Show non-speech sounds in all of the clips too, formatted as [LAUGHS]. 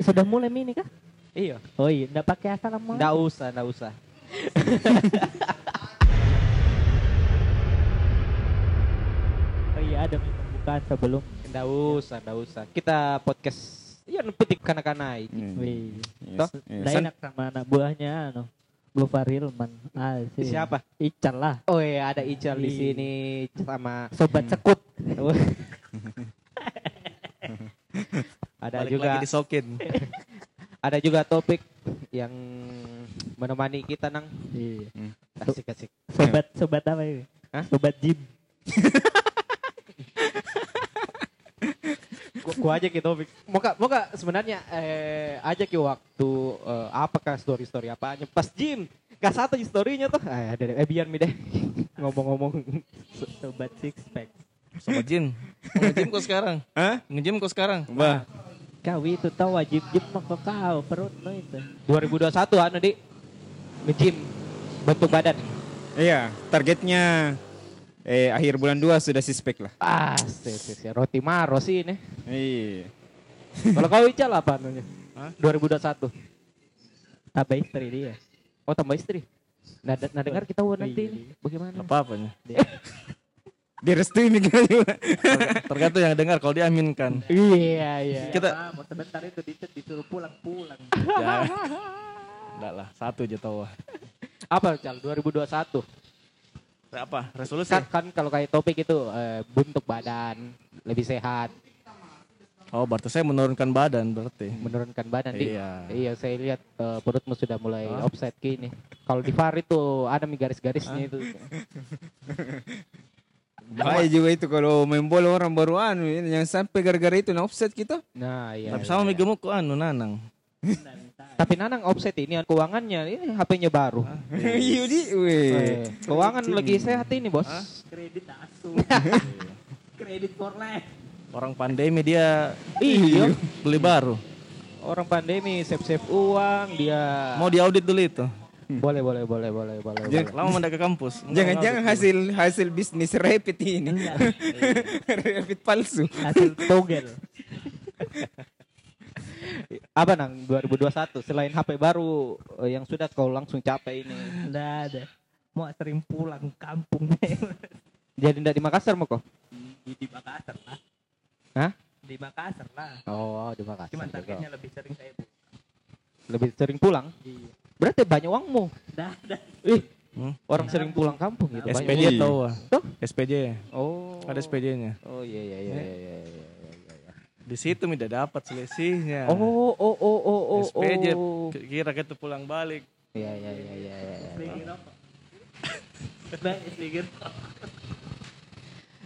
Sudah mulai mini kah? Iya. Oh iya, enggak pakai assalamualaikum. Nggak usah, nggak usah. [LAUGHS] Oh iya, ada pembukaan sebelum. Nggak usah, nggak usah. Kita podcast Iya, petik kanak-kanak. Hmm. Wih. Yes, yes. Nggak San- enak sama anak buahnya anu. Blue Farilman. Ah, si- Siapa? Ical lah. Oh iya, ada Ical di Iya. sini sama Sobat sekut. [LAUGHS] [LAUGHS] ada Balik juga lagi disokin. [LAUGHS] ada juga topik yang menemani kita nang Iya. asik asik. Sobat sobat apa ini? Hah? Sobat gym. [LAUGHS] Gua, gua aja ke topik. Moga moga sebenarnya eh aja ke waktu eh, apakah story story apanya pas gym. Gak satu storynya tuh. Eh, ada eh biar mi deh [LAUGHS] ngomong-ngomong. Sobat six pack. Sobat. Mau Nge-gym kok sekarang? Hah? Nge-gym kok sekarang? Wah, Kau itu tahu wajib gym mah kau kau perut lo itu. 2021 anu di nge-gym bentuk badan. iya, targetnya eh akhir bulan 2 sudah sispek lah. Ah, si, si, si. roti maro sih ini. Iya. Kalau kau Ical apa anunya? Hah? 2021. Tambah istri dia. Oh tambah istri. Nah, nah dengar kita nanti ini. iya. bagaimana? Apa apanya? [LAUGHS] Direstui kita juga. Tergantung yang dengar kalau dia aminkan. Iya iya. Kita mau sebentar itu dicet disuruh pulang-pulang. ya. Enggak lah, satu aja tahu. Apa Cal 2021? Apa? Resolusi? Kan, kan kalau kayak topik itu eh, bentuk badan lebih sehat, Oh, berarti saya menurunkan badan berarti. menurunkan badan Di. Iya. Iya, saya lihat eh, perutmu sudah mulai Hah? offset gini. Kalau di VAR itu ada garis-garisnya itu. [LAUGHS] [LAUGHS] Bahaya juga itu kalau main bola orang baru anu yang sampai gara-gara itu na offset kita. Nah, iya. Tapi sama mi gemuk kok anu nanang. Tapi Nanang offset ini keuangannya ini HP-nya baru. Iya di, weh. Eh, keuangan lagi sehat ini, Bos. Kredit asu. [LAUGHS] Kredit for life. Orang pandemi dia Iya. [LAUGHS] beli baru. Orang pandemi save-save uang, dia Mau diaudit dulu itu. Boleh boleh boleh boleh boleh. Jangan- boleh. Lama mendak ke kampus. Enggak, Jangan-jangan enggak, hasil hasil bisnis rapid ini. rapid palsu. Hasil togel. Apa nang 2021 selain HP baru eh, yang sudah kau langsung capai ini. Enggak ada. Mau sering pulang kampung. Jadi ndak di Makassar mau kok? di, di Makassar lah. Hah? Di Makassar lah. Oh, di Makassar. Cuman juga. targetnya lebih sering saya buka. Lebih sering pulang. Iya. Berarti banyak uangmu. Dah, dah. Ih, Hmm? orang sering pulang kampung gitu. SPJ Iya. tahu ah. Tuh? SPJ. Oh. Ada SPJ-nya. Oh iya iya iya iya iya. iya, iya. Di situ tidak dapat selisihnya. Oh oh oh oh oh oh. SPJ oh. kira kita pulang balik. Iya iya iya iya iya. iya. Lagi rokok.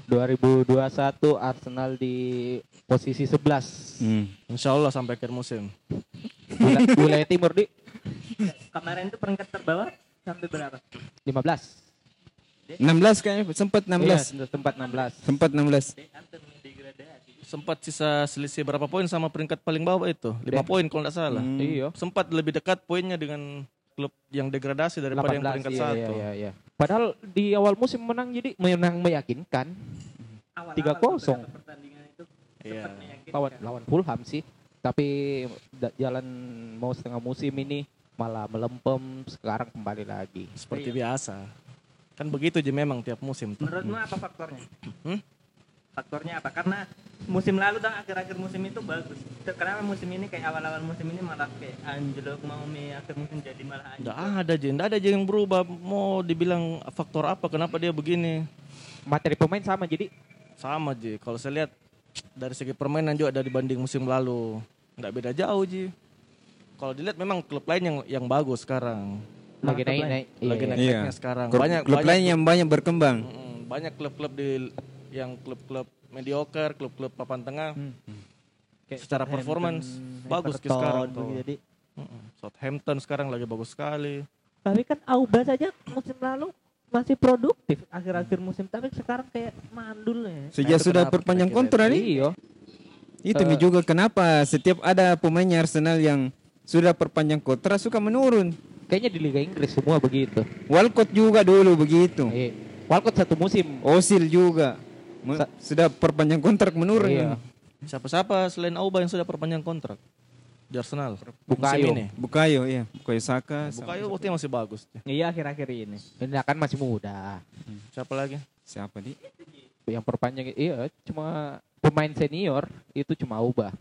2021 Arsenal di posisi 11 Hmm. Insya Allah sampai akhir musim. Wila- wilayah timur di Kemarin itu peringkat terbawah sampai berapa? 15 16 kayaknya sempat 16. Iya, tempat 16 Sempat 16. Dia hampir mendegradasi. Sempat sisa selisih berapa poin sama peringkat paling bawah itu? 5 poin kalau tidak salah. Hmm. iya Sempat lebih dekat poinnya dengan klub yang degradasi daripada yang 18 peringkat iya, satu. iya, iya, iya. padahal di awal musim menang jadi menang meyakinkan Awal-awal 3-0. beberapa pertandingan itu Iya. sempat lawan lawan Fulham sih tapi jalan mau setengah musim ini malah melempem sekarang kembali lagi Seperti biasa. Kan begitu aja memang tiap musim. tuh. Menurutmu apa faktornya? Hmm? Faktornya apa? Karena musim lalu dan akhir-akhir musim itu bagus. Kenapa musim ini kayak awal-awal musim ini malah kayak anjlok mau me akhir musim jadi malah Nggak anjlok. ada aja, nggak ada aja yang berubah. Mau dibilang faktor apa, kenapa dia begini? materi pemain sama jadi Sama Ji, kalau saya lihat dari segi permainan juga dari banding musim lalu. Nggak beda jauh Ji. Kalau dilihat memang klub lain yang yang bagus sekarang. lagi naik naik Lagi iya, naik Iya. naiknya sekarang. Klub, Banyak klub banyak, lain yang banyak berkembang. Banyak klub-klub di yang klub-klub mediocre, klub-klub papan tengah. Kayak Secara performance bagus ke sekarang tuh. Jadi. Southampton sekarang lagi bagus sekali. tapi kan Auba saja musim lalu masih produktif akhir-akhir musim tapi sekarang kayak mandul ya. Sejak itu sudah perpanjang kontrak nih. iya Itu mi juga kenapa setiap ada pemainnya Arsenal yang sudah perpanjang kontrak suka menurun. kayaknya di Liga Inggris semua begitu Walcott juga dulu begitu. eh, Walcott satu musim Osil juga Me- sudah perpanjang kontrak menurun. Iya. Siapa-siapa selain Auba yang sudah perpanjang kontrak? di Arsenal. Bukayo. Ini. Bukayo iya, Bukayo Saka. sama- Bukayo waktu masih bagus. Iya akhir-akhir ini. Ini kan masih muda. Siapa lagi? Siapa di? Yang perpanjang iya cuma pemain senior itu cuma ubah.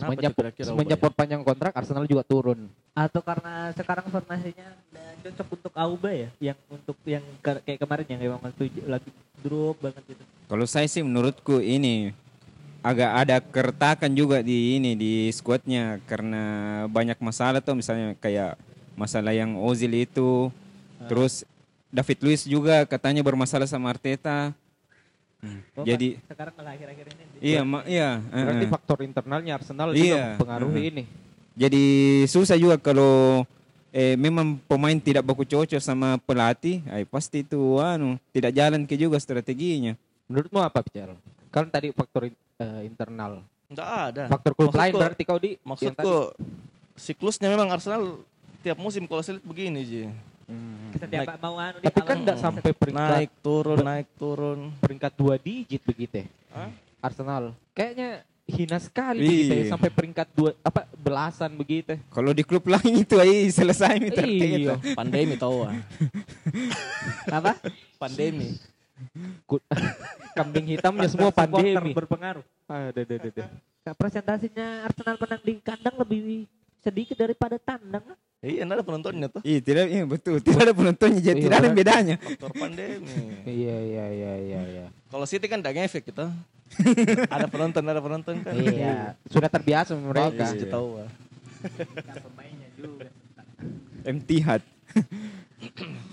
Kenapa Semenjak, semenjak ya? perpanjang kontrak Arsenal juga turun. Atau karena sekarang formasinya udah cocok untuk Auba ya, yang untuk yang ke- kayak kemarin yang emang waktu lagi drop banget gitu. Kalau saya sih menurutku ini agak ada keretakan juga di ini di squadnya karena banyak masalah tuh misalnya kayak masalah yang Ozil itu, terus David Luiz juga katanya bermasalah sama Arteta. Hmm, Oh, Jadi kan sekarang malah akhir-akhir ini iya ma- iya. Berarti eh, eh. faktor internalnya Arsenal Iya. juga mempengaruhi Mhm. ini. Jadi susah juga kalau eh, memang pemain tidak baku cocok sama pelatih, ay, pasti itu anu tidak jalan ke juga strateginya. Menurutmu apa, Pical? Kan tadi faktor in- eh, internal. Enggak ada. Faktor klub lain Maksudku- berarti kau di yang tadi. Maksudku siklusnya memang Arsenal tiap musim kalau saya lihat begini Ji. Hmm. setiap mau anu di Tapi kan enggak sampai peringkat Naik turun, naik turun. peringkat dua digit begitu ya. Hah? Arsenal. Kayaknya hina sekali begitu ya, sampai peringkat dua apa belasan begitu. Kalau di klub lain itu ay selesai itu Iya. Pandemi tahu ah. apa? Pandemi. [LAUGHS] Kambing hitamnya semua pandemi. berpengaruh. Ada, ada, ada, ada. Nah, presentasinya Arsenal menang di kandang lebih sedikit daripada tandang. Iya, enggak ada penontonnya tuh. Iya tidak iya betul tidak ada penontonnya jadi Iya, tidak ada orang- bedanya. Faktor pandemi. Iya, iya, iya, iya, iya. Kalau City kan enggak ngefek gitu. [LAUGHS] ada penonton, ada penonton kan. Iya, sudah terbiasa mereka. Bagus, dia tahu ah. pemainnya juga. Empty hat.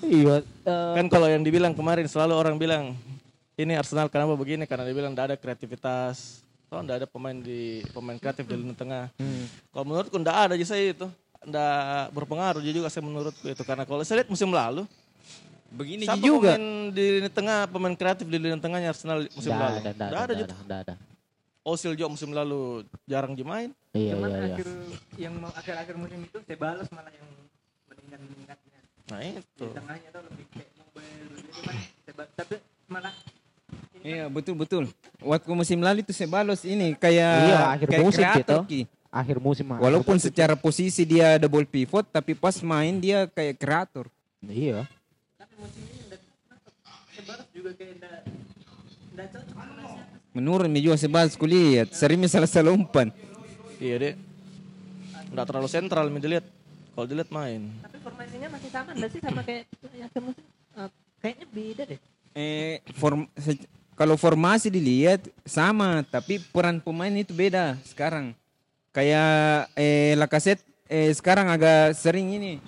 Iya, eh, Kan kalau yang dibilang kemarin selalu orang bilang ini Arsenal kenapa begini karena dia bilang enggak ada kreativitas. Oh, enggak ada pemain di pemain kreatif di lini tengah. hmm. Kalau menurutku enggak ada aja saya itu. Enggak berpengaruh dia juga saya menurutku itu karena kalau saya lihat musim lalu Begini siapa juga. pemain di lini tengah pemain kreatif di lini tengahnya Arsenal musim Nggak lalu. nggak Enggak ada, ada nggak juga. ada, nggak ada. Osil juga musim lalu jarang dimain. Iya, Cuman iya, iya. akhir yang mau akhir-akhir musim itu Sebalos malah yang meningkat-meningkatnya. Nah itu. Di tengahnya tuh lebih kayak mobile gitu kan. Tapi malah Iya betul betul. Waktu musim lalu itu Sebalos ini kayak Iya, akhir kayak musim kreator, gitu. Ki. Akhir musim. Walaupun secara posisi dia double pivot tapi pas main dia kayak kreator. Iya. tapi musim ini Sebalos juga kayak enggak enggak cocok sama siapa. Menurun mi juga Sebalos kulihat sering salah-salah umpan. Iya deh. Enggak terlalu sentral nih dilihat. Kalau dilihat main. Tapi formasinya masih sama enggak sih sama kayak akhir musim? Eh, kayaknya beda deh. Eh form se- kalau formasi dilihat sama tapi peran pemain itu beda sekarang. Kayak eh Lacazette eh sekarang agak sering ini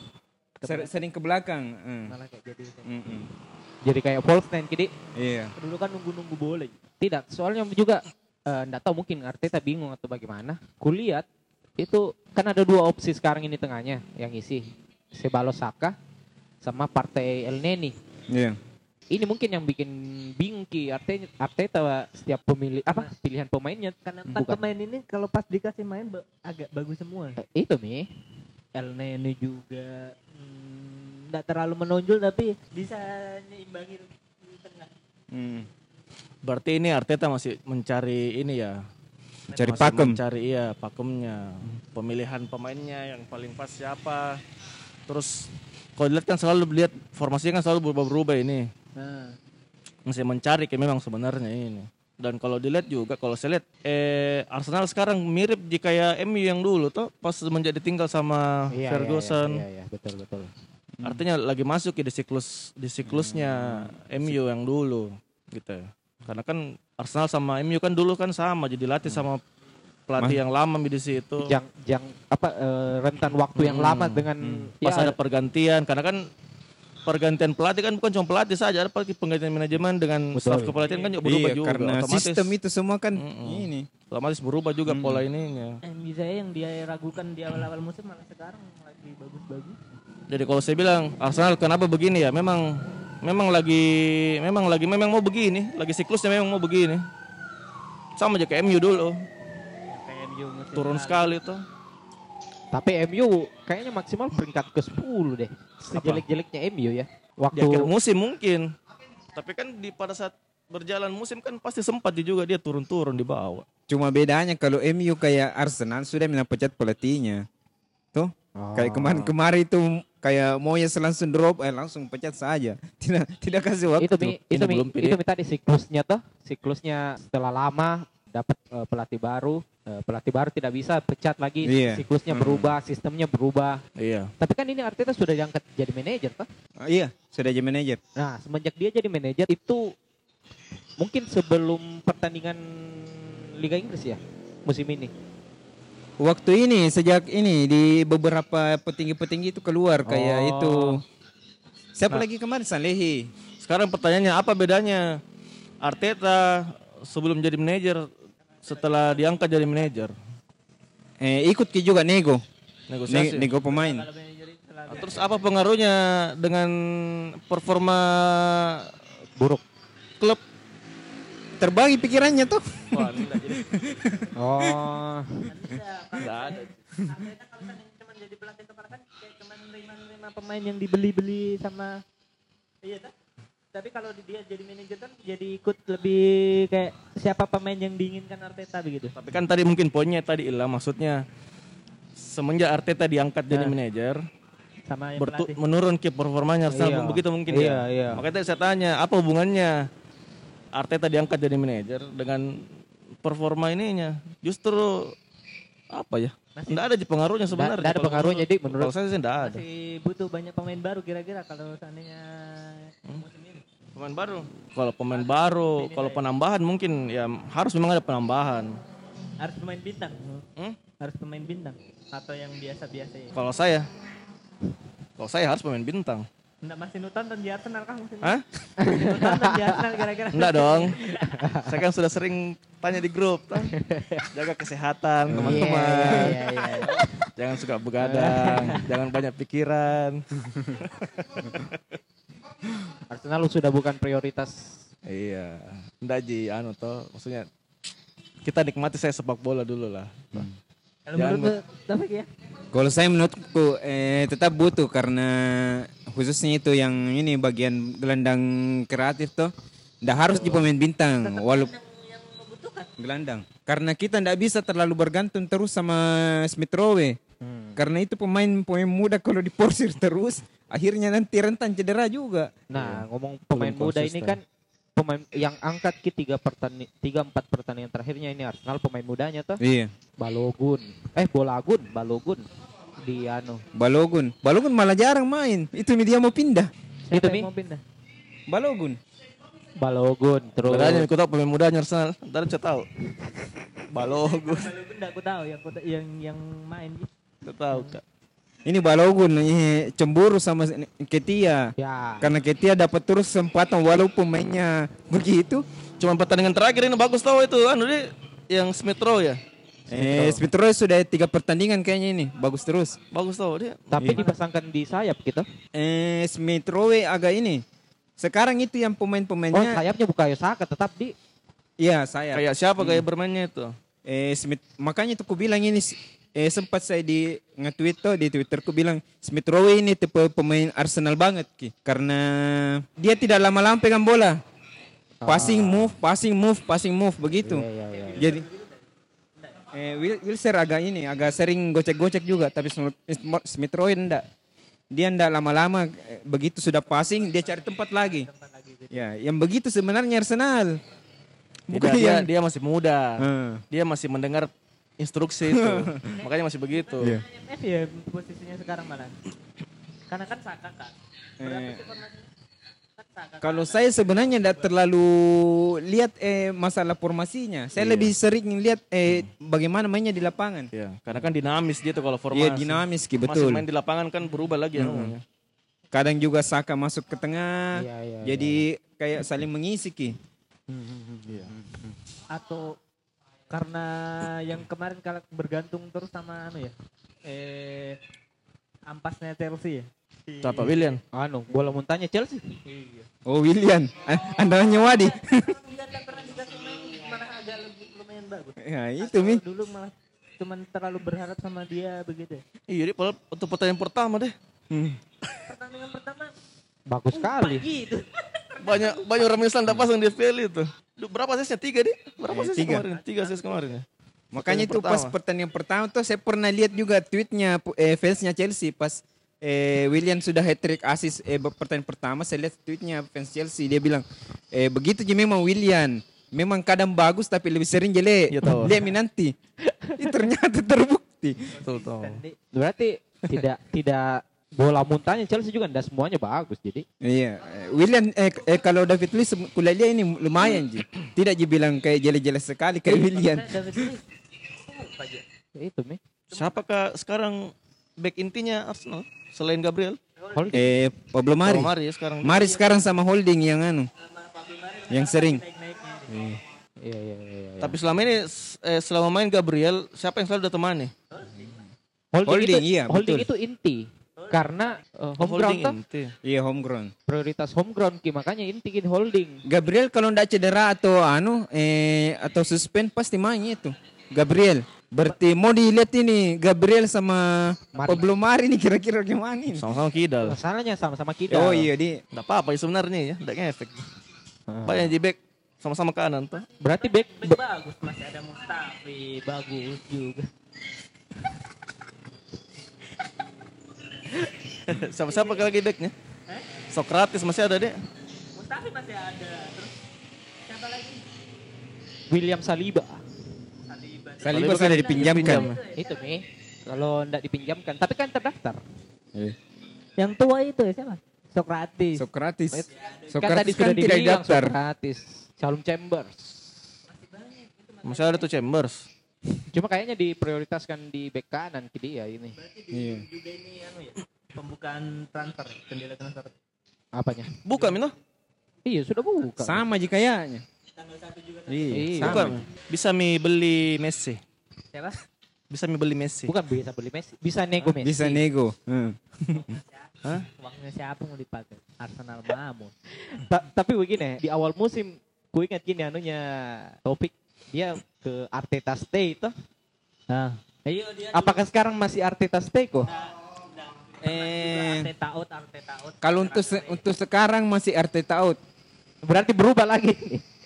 ser- sering ke belakang. Eh. Malah kayak jadi Mm-mm. Jadi kayak false nine kidi. Iya. dulu kan nunggu-nunggu bola. Tidak, soalnya juga eh, nggak tahu mungkin Arteta bingung atau bagaimana. Kulihat itu kan ada dua opsi sekarang ini tengahnya yang isi Sebalos Saka sama partai El Neni. Iya. Ini mungkin yang bikin bingung ki Arteta, Arteta setiap pemilih apa pilihan pemainnya Karena empat Bukan. pemain ini kalau pas dikasih main ba- agak bagus semua. Eh, itu mi. El Nene juga hmm, nggak terlalu menonjol tapi bisa nyimbangin di tengah. Hmm. Berarti ini Arteta masih mencari ini ya. Cari Masih pakem. Mencari iya pakemnya. Pemilihan pemainnya yang paling pas siapa. Terus kalau dilihat kan selalu lihat formasinya kan selalu berubah-berubah ini. Nah, Masih mencari kayak memang sebenarnya ini. Dan kalau dilihat juga kalau saya lihat eh Arsenal sekarang mirip di kayak MU yang dulu tuh pas menjadi tinggal sama Iya, Ferguson. Iya, iya, iya, betul betul. Artinya lagi masuk ya di siklus di siklusnya MU yang dulu gitu. Karena kan Arsenal sama MU kan dulu kan sama jadi latih sama pelatih yang lama di situ. Jang, jang apa eh, rentan waktu yang Hmm, lama dengan Pas ya, ada pergantian karena kan pergantian pelatih kan bukan cuma pelatih saja ada penggantian manajemen dengan Betul. staff kepelatihan kan juga berubah Iya, juga karena otomatis sistem itu semua kan Mm-mm. ini. otomatis berubah juga pola ininya. MU saya yang dia ragukan di awal-awal musim malah sekarang lagi bagus-bagus. Jadi kalau saya bilang Arsenal kenapa begini ya? Memang memang lagi memang lagi memang mau begini, lagi siklusnya memang mau begini. Sama aja kayak MU dulu, Kayak MU musim turun sekali tuh. Tapi MU kayaknya maksimal peringkat ke-10 deh. Sejelek-jeleknya MU ya. Di Waktu akhir musim mungkin. Tapi kan di pada saat berjalan musim kan pasti sempat juga dia turun-turun di bawah. Cuma bedanya kalau MU kayak Arsenal sudah menapecat pelatihnya. Tuh, kayak kemarin-kemarin itu kayak Moyes langsung drop, eh langsung pecat saja. [LAUGHS] Tidak tidak kasih waktu. itu mi, itu mi, belum pilih. itu mi tadi siklusnya tuh siklusnya setelah lama dapat eh, pelatih baru pelatih baru tidak bisa pecat lagi Iya. siklusnya berubah sistemnya berubah Iya. tapi kan ini Arteta sudah diangkat jadi manajer toh Ah, iya, sudah jadi manajer. nah semenjak dia jadi manajer itu mungkin sebelum pertandingan Liga Inggris ya musim ini Waktu ini sejak ini di beberapa petinggi-petinggi itu keluar kayak Oh. itu. Siapa lagi kemarin Salehi? Sekarang pertanyaannya apa bedanya Arteta sebelum jadi manajer setelah diangkat jadi manajer? Eh, ikut ki juga nego. Negosiasi. Ne- nego pemain. Nah, Terus apa pengaruhnya dengan performa buruk klub? Terbagi pikirannya tuh. Wah, ini nggak jadi. [LAUGHS] oh Nggak ada. Kan cuma jadi pelatih kepala kan kayak cuma nerima-nerima pemain yang dibeli-beli sama iya tak? Tapi kalau dia jadi manajer kan jadi ikut lebih kayak siapa pemain yang diinginkan Arteta begitu. Tapi kan tadi mungkin poinnya tadi Ila maksudnya semenjak Arteta diangkat jadi Nah. manajer Sama yang bertu- menurun ke performanya Arsenal Iya. begitu mungkin Iya, ya. iya. Makanya tadi saya tanya apa hubungannya Arteta diangkat jadi manajer dengan performa ininya? Justru apa ya? Masih- Enggak ada di pengaruhnya sebenarnya. nggak ada pengaruhnya, Dik, menurut- saya sih enggak ada. Masih butuh banyak pemain baru kira-kira kalau seandainya. Pemain baru. Kalau pemain baru, kalau penambahan mungkin ya harus memang ada penambahan. Harus pemain bintang. Hmm? Harus pemain bintang atau yang biasa-biasa ya. Kalau saya, kalau saya harus pemain bintang. Enggak masih nonton di Arsenal kah musim? Hah? Nonton di Arsenal kira-kira. Enggak dong. [LAUGHS] Saya kan sudah sering tanya di grup. Jaga kesehatan teman-teman. iya, iya, iya. Jangan suka begadang. jangan banyak pikiran. [LAUGHS] Arsenal sudah bukan prioritas iya. Enggak Ji, anu toh. Maksudnya kita nikmati saya sepak bola dulu lah. Kalau Jangan menurut Taufik ya? Kalau saya menurutku eh, tetap butuh karena khususnya itu yang ini bagian gelandang kreatif tuh ndak harus di pemain bintang walaupun Yang membutuhkan. gelandang karena kita ndak bisa terlalu bergantung terus sama Smith Rowe karena itu pemain pemain muda kalau diporsir terus akhirnya nanti rentan cedera juga Nah, ngomong pemain Belum muda ini konsisten. kan pemain yang angkat ke tiga pertani tiga empat pertandingan terakhirnya ini Arsenal pemain mudanya tuh iya Balogun, eh Bolagun, Balogun di anu. Balogun Balogun malah jarang main itu dia mau pindah Itu Siapa mi yang mau pindah? Balogun Balogun terus Bedanya aku tahu pemain mudanya Arsenal. Ntar saya tahu. Balogun. Kalau enggak aku tahu yang aku- yang yang main tahu kak. Ini Balogun eh, cemburu sama Ketia ya karena Ketia dapat terus kesempatan walaupun mainnya begitu Cuma pertandingan terakhir ini bagus tau itu anu dia yang Smith Rowe ya. Eh, Smith Rowe sudah tiga pertandingan kayaknya ini bagus terus. Bagus tau dia. tapi dipasangkan di sayap gitu. Eh, Smith Rowe agak ini. Sekarang itu yang Oh, pemain-pemainnya. sayapnya bukan Saka tetap di Iya saya. Kayak siapa kayak bermainnya itu? Eh, Smith. Makanya tuh ku bilang ini. Eh, sempat saya di nge-tweet tuh di Twitter ku bilang Smith Rowe ini tipe pemain Arsenal banget ki. Karena dia tidak lama-lama pegang bola. Passing move, passing move, passing move begitu. Iya, iya, iya. Jadi eh, Wil- Wilshere agak ini, agak sering gocek-gocek juga, tapi Smith- Rowe enggak. Dia enggak lama-lama eh, begitu sudah passing dia cari tempat lagi. Ya, yang begitu sebenarnya Arsenal. Bukan dia, yang dia masih muda. Hmm. Dia masih mendengar instruksi itu. [LAUGHS] Makanya masih begitu. Iya. IMF ya posisinya sekarang malah. Karena kan Saka kan. Eh. Kan Saka. Kalau saya sebenarnya enggak terlalu lihat eh, masalah formasinya. Saya Iya. lebih sering lihat eh, bagaimana mainnya di lapangan. Iya, karena kan dinamis dia tuh kalau formasi. Iya, dinamis ki Masih betul. main di lapangan kan berubah lagi ya namanya. Kadang juga Saka masuk ke tengah. Iya, iya, jadi kayak saling mengisi ki. atau karena yang kemarin kalau bergantung terus sama anu ya. Eh ampasnya Chelsea ya. Si- Siapa William? anu bola muntahnya Chelsea. Iya. Oh William, Ah, Anda lebih lumayan bagus. ya itu mi. Dulu malah cuman terlalu berharap sama dia begitu. ya. Iya, padahal untuk pertandingan pertama deh. Hmm. Pertandingan pertama Bagus sekali. gitu. banyak banyak orang Islam tidak pasang di FPL itu. Berapa sesnya? Tiga deh? Berapa Eh, ses tiga. kemarin? Tiga ses kemarin ya. Makanya itu pas pertandingan pertama tuh saya pernah lihat juga tweetnya eh, fansnya Chelsea pas eh, William sudah hat trick assist eh, pertandingan pertama saya lihat tweetnya fans Chelsea dia bilang eh, begitu memang William memang kadang bagus tapi lebih sering jelek Iya, tahu. lihat mi nanti ternyata terbukti Betul tahu. Berarti tidak tidak bola muntahnya Chelsea juga tidak semuanya bagus jadi. iya eh, William eh, eh, kalau David Luiz kuliah dia ini lumayan ji tidak je bilang kayak jelek-jelek sekali kayak William. Ya itu mi. Siapakah sekarang back intinya Arsenal selain Gabriel? Holding. eh Pablo Mari Mari ya sekarang. Mari sekarang sama Holding yang anu yang sering. Iya iya iya. iya. Tapi selama ini eh, selama main Gabriel siapa yang selalu dia temani? Holding, Holding, itu, iya, holding betul. itu inti. Karena uh, home Holding ground tuh inti. iya home ground prioritas home ground Ki. makanya inti gitu holding. Gabriel kalau ndak cedera atau anu eh atau suspend pasti main itu. Gabriel. Berarti mau dilihat ini Gabriel sama Mari. Pablo Mari ini kira-kira gimana ini? Sama-sama kidal. Masalahnya sama-sama kita. Oh iya di Enggak apa-apa ya sebenarnya ya, enggak ngefek. Banyak di back sama-sama kanan tuh. Berarti back Back bagus masih ada Mustafi bagus juga. [LAUGHS] Siapa-siapa lagi backnya? Sokrates masih ada deh. Mustafi masih ada. Terus siapa lagi? William Saliba. Saliba. Saliba Saliba sudah kan dipinjamkan. dipinjam. Itu mi. Kalau ndak dipinjamkan, tapi kan terdaftar. Yang tua itu ya siapa? Sokratis. Sokratis. kan Sokratis tadi kan sudah tidak daftar. Sokratis. Shalom Chambers. Masih ada tuh Chambers. Cuma kayaknya diprioritaskan di back kanan ke dia ini. Iya. juga ini anu ya. Pembukaan transfer, jendela transfer. Apanya? Buka Mino? Iya, sudah buka. Sama aja kayaknya. Tanggal satu juga. Iya, Iya. sama. Buka. Bisa mi beli Messi. Siapa? Bisa mi beli Messi. Bukan bisa beli Messi. Bisa nego Messi. Bisa nego. Hmm. [LAUGHS] Hah? Uangnya siapa mau dipakai? Arsenal Mamu. Ta- tapi begini, di awal musim ku ingat gini anunya topik dia ke Arteta stay itu. Nah. Ayo dia Apakah sekarang masih Arteta stay kok? Eh Arteta out, Arteta out. kalau untuk se- untuk sekarang masih Arteta out. Berarti berubah lagi.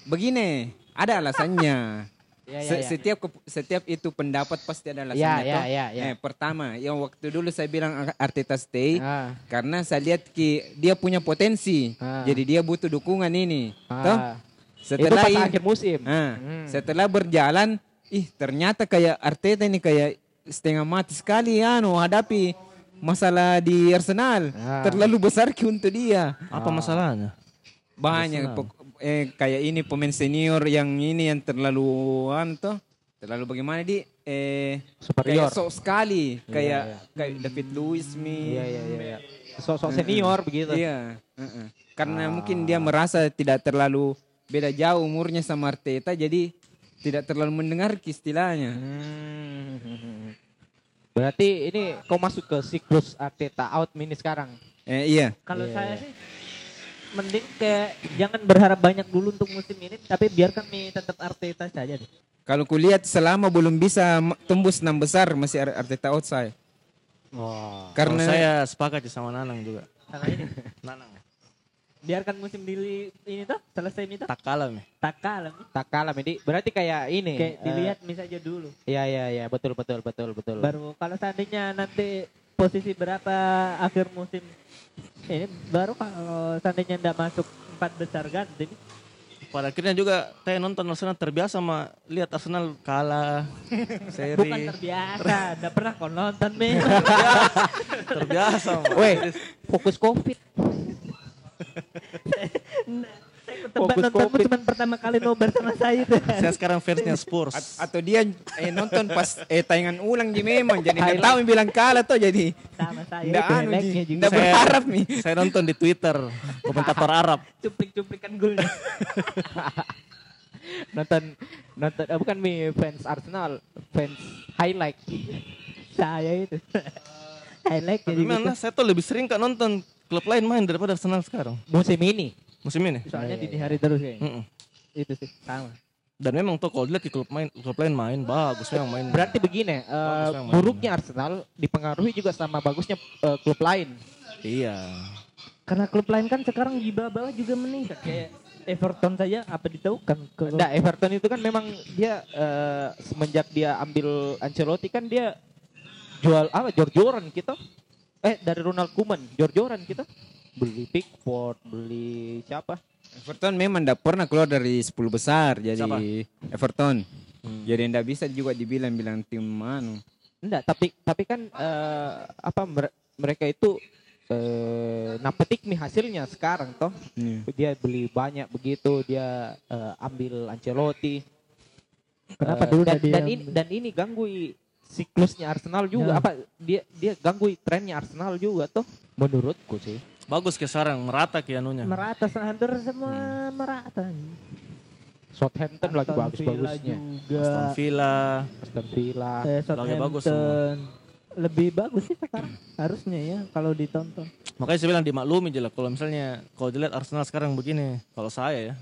Begini, ada alasannya. [LAUGHS] Ya, ya, Se- ya. Setiap setiap itu pendapat pasti ada alasannya. Ya, ya, toh. ya, ya. Eh, pertama, yang waktu dulu saya bilang Arteta stay Ah. karena saya lihat ki dia punya potensi. Ah. Jadi dia butuh dukungan ini. Toh? Ah. Setelah itu pas akhir musim. Ah, Hmm. setelah berjalan, ih ternyata kayak Arteta ini kayak setengah mati sekali anu hadapi masalah di Arsenal. Ah. Terlalu besar untuk dia. Apa masalahnya? Banyak pok- eh, kayak ini pemain senior yang ini yang terlalu toh, terlalu bagaimana di eh Superior. kayak sok sekali kayak kayak David Luiz mi. Iya, iya, iya. iya. Sosok senior begitu. Iya, heeh. Karena mungkin dia merasa tidak terlalu beda jauh umurnya sama Arteta jadi tidak terlalu mendengar istilahnya. Hmm. Berarti ini kau masuk ke siklus Arteta out mini sekarang. Eh, iya. Kalau Iya, saya sih mending kayak jangan berharap banyak dulu untuk musim ini, tapi biarkan mi tetap Arteta saja deh. Kalau kulihat selama belum bisa tembus enam besar masih Ar- Arteta out saya. Wah. Karena Karena saya sepakat sama Nanang juga. Sama ini. [LAUGHS] Nanang. Biarkan musim di ini tuh selesai itu Tak kalah nih. tak kalah Mi. Tak kalah Medi. Berarti kayak ini. kayak eh, dilihat mi saja dulu. Iya iya iya betul betul betul betul. Baru kalau seandainya nanti posisi berapa akhir musim ini baru kalau seandainya ndak masuk empat besar ganti Mi. Pada akhirnya juga saya nonton Arsenal terbiasa sama lihat Arsenal kalah [LAUGHS] seri. bukan terbiasa, [LAUGHS] ndak pernah kau nonton Mi. [LAUGHS] terbiasa. Weh, fokus covid. Fokus nontonmu Covid. cuma pertama kali nobar sama saya itu. saya sekarang fansnya Spurs. A- atau dia eh, nonton pas eh tayangan ulang di memang jadi nggak tahu yang bilang kalah tuh jadi sama saya nggak anu nggak berharap nih. saya nonton di Twitter komentator Arab. Cuplik-cuplikan golnya. [LAUGHS] nonton nonton eh, bukan mi fans Arsenal, fans highlight. saya itu. [LAUGHS] Highlight Tapi jadi memang gitu. lah, saya tuh lebih sering kak nonton klub lain main daripada Arsenal sekarang. Musim ini. Musim ini. Soalnya dini hari terus kayaknya. Mm-mm. Itu sih sama. Dan memang tuh kalau dilihat di klub main klub lain main bagus memang main. Berarti begini, memang. buruknya Arsenal dipengaruhi juga sama bagusnya eh, klub lain. Iya. Karena klub lain kan sekarang di bawah juga meningkat kayak Everton saja apa ditahukan ke Nah, Everton itu kan memang dia eh, semenjak dia ambil Ancelotti kan dia jual apa jor-joran kita. Eh dari Ronald Koeman, jor-joran kita. Beli Pickford, beli siapa? Everton memang tidak pernah keluar dari 10 besar jadi Siapa? Everton. Hmm. Jadi tidak bisa juga dibilang-bilang tim anu. Enggak, tapi tapi kan eh, apa mere- mereka itu eh napetik nih hasilnya sekarang toh. Iya. Dia beli banyak begitu, dia eh, ambil Ancelotti. Kenapa Eh, dulu dan, tadi dan ini dan ini ganggu siklusnya Arsenal juga Ya. apa dia dia ganggu trennya Arsenal juga toh menurutku sih. Bagus ke sekarang merata ke anunya. merata hampir semua merata. Southampton lagi Aston bagus-bagusnya. Villa juga. Aston Villa. Aston Villa. Eh, Lagi bagus Southampton. Lebih bagus sih sekarang harusnya ya kalau ditonton. Makanya saya bilang dimaklumi aja lah kalau misalnya kalau dilihat Arsenal sekarang begini, kalau saya ya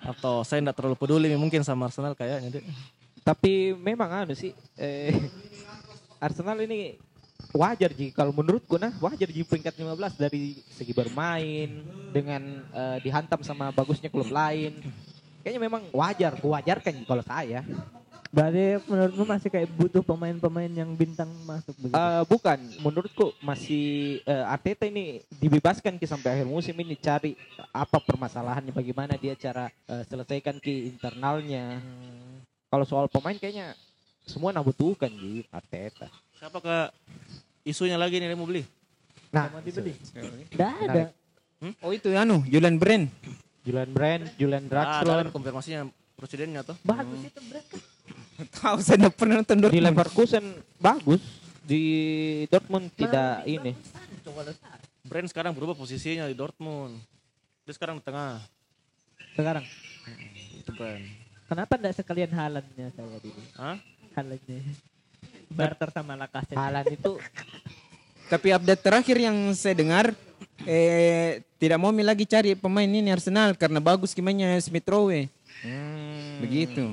atau saya tidak terlalu peduli mungkin sama Arsenal kayaknya deh. Tapi memang anu sih eh, Arsenal ini wajar ji kalau menurutku nah wajar ji peringkat 15 dari segi bermain dengan eh, dihantam sama bagusnya klub lain. Kayaknya memang wajar, kuwajarkan Ji kalau saya. Berarti menurutmu masih kayak butuh pemain-pemain yang bintang masuk begitu. Eh, bukan, menurutku masih eh, Arteta ini dibebaskan ki sampai akhir musim ini cari apa permasalahannya, bagaimana dia cara eh, selesaikan ki internalnya. Kalau soal pemain kayaknya semua nah butuhkan ji Arteta. Siapa ke isunya lagi nih yang mau beli? Nah, Mau dibeli. se- Nggak ada. Oh itu anu Julian Brand. Julian Brand, Julian Ah, Draxler ada konfirmasinya presidennya tuh. Bagus itu Brad kan. [LAUGHS] Tahu saya tidak pernah nonton di Dortmund. Leverkusen bagus, di Dortmund tidak ini. Brand sekarang berubah posisinya di Dortmund. Dia sekarang di tengah. Sekarang. Itu Brand. Kenapa enggak sekalian Halandnya saya dulu? Hah? Halandnya. Barter sama Lacazette. Halan itu Tapi update terakhir yang saya dengar eh tidak mau lagi cari pemain ini Arsenal karena bagus gimana Smith Rowe. Begitu.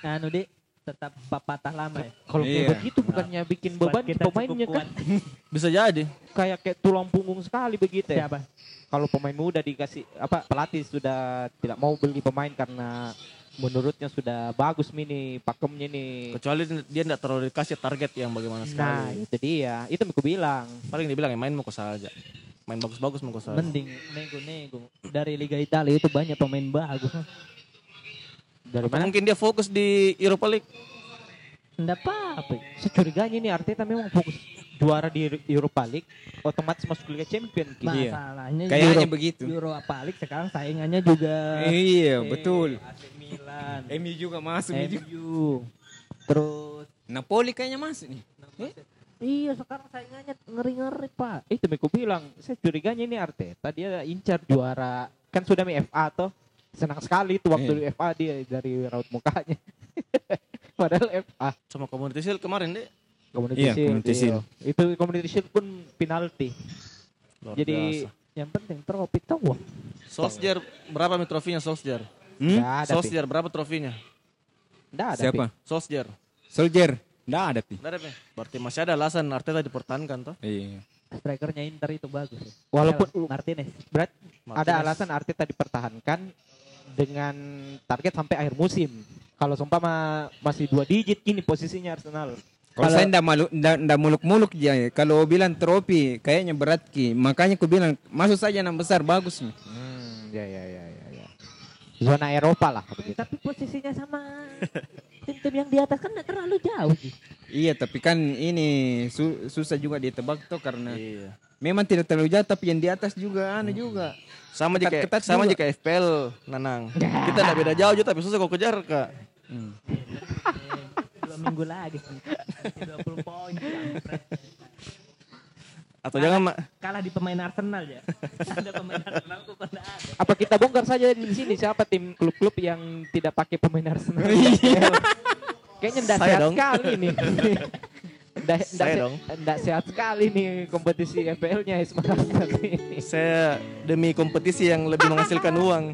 Anu dek tetap patah lama ya. kalau kayak Iya. begitu bukannya bikin beban kita pemainnya kan [LAUGHS] Bisa jadi. kayak kayak tulang punggung sekali begitu ya. Siapa? Kalau pemain muda dikasih apa pelatih sudah tidak mau beli pemain karena menurutnya sudah bagus mini pakemnya nih. Kecuali dia tidak terlalu dikasih target yang bagaimana Nah, sekali. itu dia. Itu aku bilang. Paling dibilang ya main mau saja. Main bagus-bagus mau saja. Mending nego-nego. Dari Liga Italia itu banyak pemain bagus. Dari Apa mana? mungkin dia fokus di Europa League? Enggak apa-apa. Securiganya ini Arteta memang fokus juara di Europa League, otomatis masuk Liga Champion. Ki. Iya. Masalahnya Kayaknya begitu. Europa League sekarang saingannya juga Iya, eh, betul. AC Milan, MU juga masuk nih juga. MU. Terus Napoli kayaknya masuk nih. iya sekarang saingannya ngeri-ngeri, Pak. Itu aku bilang, saya curiganya ini Arteta dia incar juara. Kan sudah mi FA toh. Senang sekali itu waktu Iya. di FA dia dari raut mukanya. [LAUGHS] Padahal FA. Sama Community Shield kemarin deh. Community Iya, Shield, Community iya. Shield. Itu Community Shield pun penalti. Luar Jadi biasa. Yang penting trofi tahu. Solskjaer berapa nih trofinya Solskjaer? Hmm? nggak ada. Pi. Solskjaer berapa trofinya? Nggak ada. Siapa? Pi. Solskjaer. Soldier. Nggak ada pi. Nggak ada, Pe. Berarti masih ada alasan Arteta dipertahankan toh. Iya. Strikernya Inter itu bagus. ya. Walaupun- Martinez. Berat ada alasan Arteta dipertahankan dengan target sampai akhir musim. Kalau seumpama masih dua digit gini posisinya Arsenal. Kalau saya ndak malu ndak muluk-muluk dia. Kalau bilang trofi kayaknya berat ki. Makanya aku bilang masuk saja enam besar bagus nih. Hmm, ya ya ya ya ya. Zona Eropa lah begitu. Tapi posisinya sama tim-tim yang di atas kan nggak terlalu jauh. Ji. Iya, tapi kan ini su- susah juga ditebak tuh karena Iya. memang tidak terlalu jauh tapi yang di atas juga anu juga. Sama jika Ketat-ketat sama juga. jika FPL Nanang. [LAUGHS] Kita enggak beda jauh juga tapi susah kok kejar, Kak. Hmm. Dua minggu lagi. [LAUGHS] Masih 20 poin. Atau jangan Ma. Kalah di pemain Arsenal ya. [LAUGHS] ada pemain Arsenal nggak ada. Apa kita bongkar saja di sini siapa tim klub-klub yang tidak pakai pemain Arsenal? Kayaknya enggak Saya sehat dong. sekali nih. [LAUGHS] Enggak Saya dong. sehat sekali nih kompetisi FPL-nya Ismail ini. Saya demi kompetisi yang lebih menghasilkan [LAUGHS] uang.